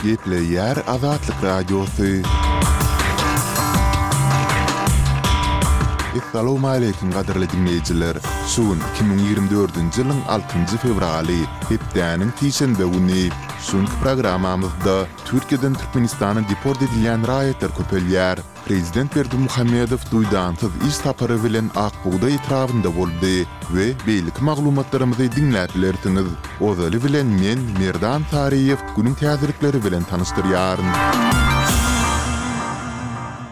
Gepleýär Azatlyk Radiosy. Essalowmaleýkim gadyrly diňleýjiler! Şu gün iki müň ýigrimi dördünji ýylyň altynjy fewraly, hepdäniň sişenbe güni. Şu günki programmamyzda Türkiýeden Türkmenistana deport edilýän raýatlar köpelýär. Prezident Berdimuhamedow duýdansyz iş sapary bilen Ak bugdaý etrabynda boldy we beýleki maglumatlarymyzy diňläp bilersiňiz. Ozaly bilen men, Merdan Saryýew, günüň täzelikleri bilen tanyşdyrýaryn.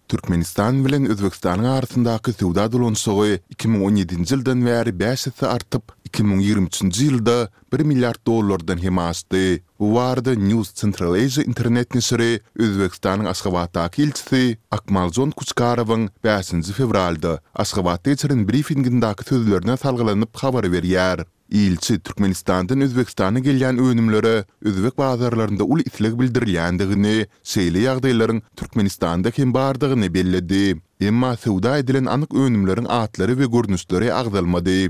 Türkmenistan bilen Özbegistanyň arasyndaky söwda dolanyşygy iki müň on ýedinji ýyldan bäri bäş esse artyp, iki müň ýigrimi üçünji ýylda bir milliard dollardan hem aşdy. Bu barada News Central Asia internet neşiri Özbegistanyň Aşgabatdaky ilçisi Akmaljon Kuçkarowyň bäşinji fewralda Aşgabatda geçiren brifingindäki sözlerine salgylanyp habar berýär. Ilçi Türkmenistandan Özbegistana gelýän önümlere özbek bazarlarynda uly isleg bildirilýändigini, şeýle ýagdaýlaryň Türkmenistanda hem bardygyny belledi. Emma söwda edilen anyk önümleriň atlary we görnüşleri agzalmady.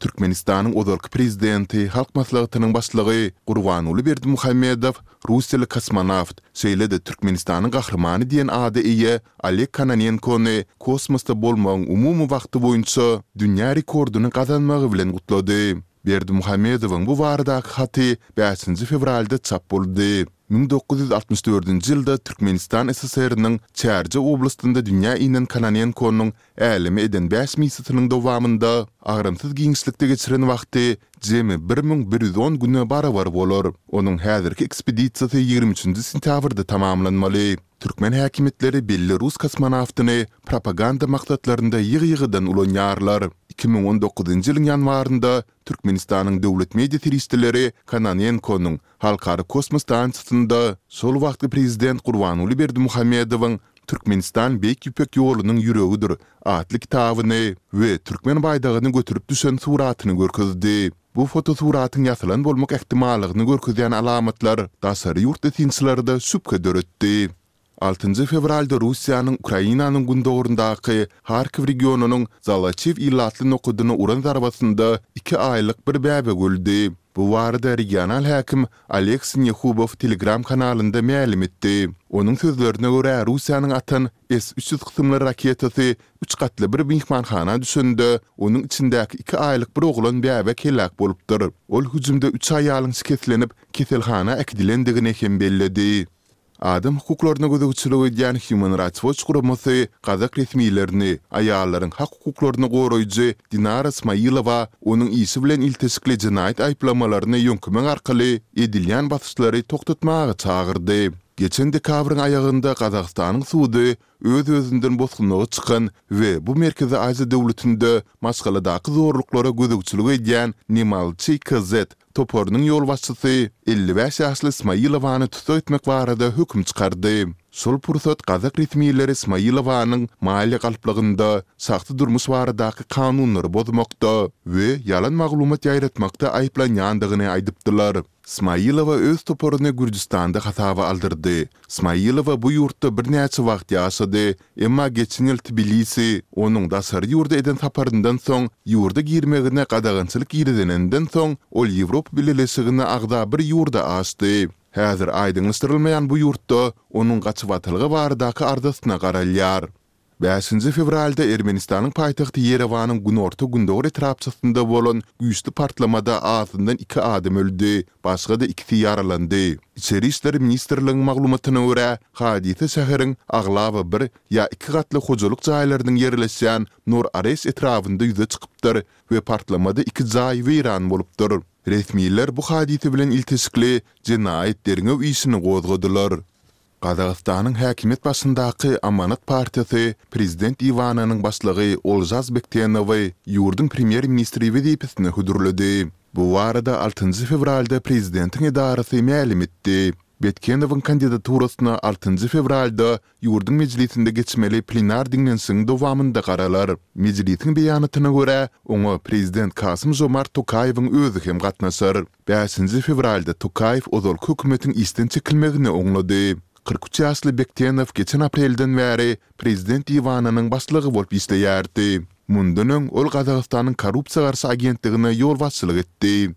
Türkmenistanyň ozalky Prezidenti, Halk Maslahatynyň Başlygy Gurbanguly Berdimuhamedow russiýaly kosmonawt, şeýle-de Türkmenistanyň Gahrymany diýen ada eýe Oleg Kononenkony kosmosda bolmagyň umumy wagty boýunça dünýä rekordyny gazanmagy bilen gutlady. Berdimuhamedowyň bu baradaky haty bäşinji fewralda çap boldy. Müň dokuz ýüz altmyş dördünji ýylda Türkmenistan SSR-niň Çärje oblastynda dünýä inen Kononenkonyň Äleme eden bäş missiýasynyň dowamynda agramsyz giňişlikde geçiren wagty jemi bir müň bir ýüz on güne barabar bolar. Onuň häzirki ekspedisiýasy ýigrimi üçünji sentýabrda tamamlanmaly. Türkmen häkimiýetleri belli rus kosmonawtyny propaganda maksatlarynda ýygy-ýygydan ulanýarlar. Iki müň on dokuzynjy ýylyň ýanwarynda Türkmenistanyň döwlet media serişdeleri Kononenkonyň Halkara kosmos stansiýasynda şol wagtky prezident Gurbanguly Berdimuhamedowyň Türkmenistan Beýik Ýüpek ýolunyň ýüregidir atly kitabyny we türkmen baýdagyny göterip düşen suratyny görkezdi. Bu fotosuratyň ýasalan bolmak ähtimallygyny görkezýän alamatlar daşary ýurtly synçylarda şübhe döretdi. Altynjy fewralda Russiýanyň Ukrainanyň gündogaryndaky Harkiw regionynyň Zalaçiw ilatly nokadyna uran zarbasynda iki aýlyk bir bäbek öldi. Bu barada regional häkim Oleg Sinehubow Telegram kanalynda mälim etdi. Onuň sözlerine görä, Russiýanyň atan S üç ýüz kysymly raketasy üç gatly bir myhmanhana düşende, onuň içindäki iki aýlyk bir oglan bäbek heläk bolupdyr. Ol hüjümde üç aýalyň şikeslenip, keselhana äkidilendigini hem belledi. Adam hukuklaryna gözegçilik edýän Human Rights Watch guramasy gazak resmilerini aýallaryň hak-hukuklaryny goraýjy Dinara Smailowa onuň işi bilen ilteşikli jenaýat aýyplamalaryny ýöňkemek arkaly edilýän basyşlary togtatmaga çagyrdy. Geçen dekabryň aýagynda Gazagystanyň sudy öz-özünden bosgunlyga çykan we bu Merkezi Aziýa döwletinde maşgaladaky zorluklara gözegçilik edýän Nemalçy KZ toparynyň ýolbaşçysy elli bäş ýaşly Smailovany tussag etmek barada höküm çykardy. Şol pursat gazak resmileri Smailovanyň maliýe galplygynda, şahsy durmuş baradaky kanunlary bozmakda we ýalan maglumat ýaýratmakda aýyplanýandygyny aýdypdylar. Smailowa öz toparyny Gürjüstanda hasaba aldyrdy. Smailowa bu ýurtda birnäçe wagt ýaşady Emma geçen ýyl Tbilisi, onuň daşary ýurda eden saparyndan soň, ýurda girmegine gadagançylyk girizilenden soň, ol Ýewropa Bileleşigine agza bir ýurda aşdy. Häzir aýdyňlaşdyrylmaýan bu ýurtda onuň gaçybatalga baradaky arzasyna garalýar. Bäşinji fewralda Ermenistanyň paýtagty Ýerewanyň günorta-gündogar etrapçasynda bolan güýçli partlamada azyndan iki adam öldi, Başga-da ikisi ýaralandy. Içeri işler ministrligiň maglumatyna görä, hadysa şäheriň aglaba bir ýa iki gatly hojalyk jaýlarynyň ýerleşýän Nur-Areş etrabynda ýüze çykypdyr we partlamada iki jaý weýran bolupdyr. Resmiler bu hadysa bilen ilteşikli jenaýat derňew işini gozgadylar. Gazagystanyň häkimiýet başyndaky Amanat partiýasy prezident Iwanynyň başlygy Olžaz Bektenowy ýurduň premýer-ministri wezipesine hödürledi. Bu barada altynjy fewralda prezidentiň edarasy mälim etdi. Betkenowyň kandidaturasyna altynjy fewralda ýurduň mejlisinde geçmeli plenar diňlenişigiň dowamynda garalar. Mejlisiň beýanatyna görä, oňa prezident Kasym-Žomart Tokaýewiň özi hem gatnaşar. Bäşinji fewralda Tokaýew ozalky hökümetiň işden çekilmegini oňlady. Kyrk üç ýaşly Bektenow geçen aprelden bäri prezident diwanynyň başlygy bolup işleýärdi. Mundan öň, ol Gazagystanyň korrupsiýa garşy agentligine ýolbaşçylyk etdi.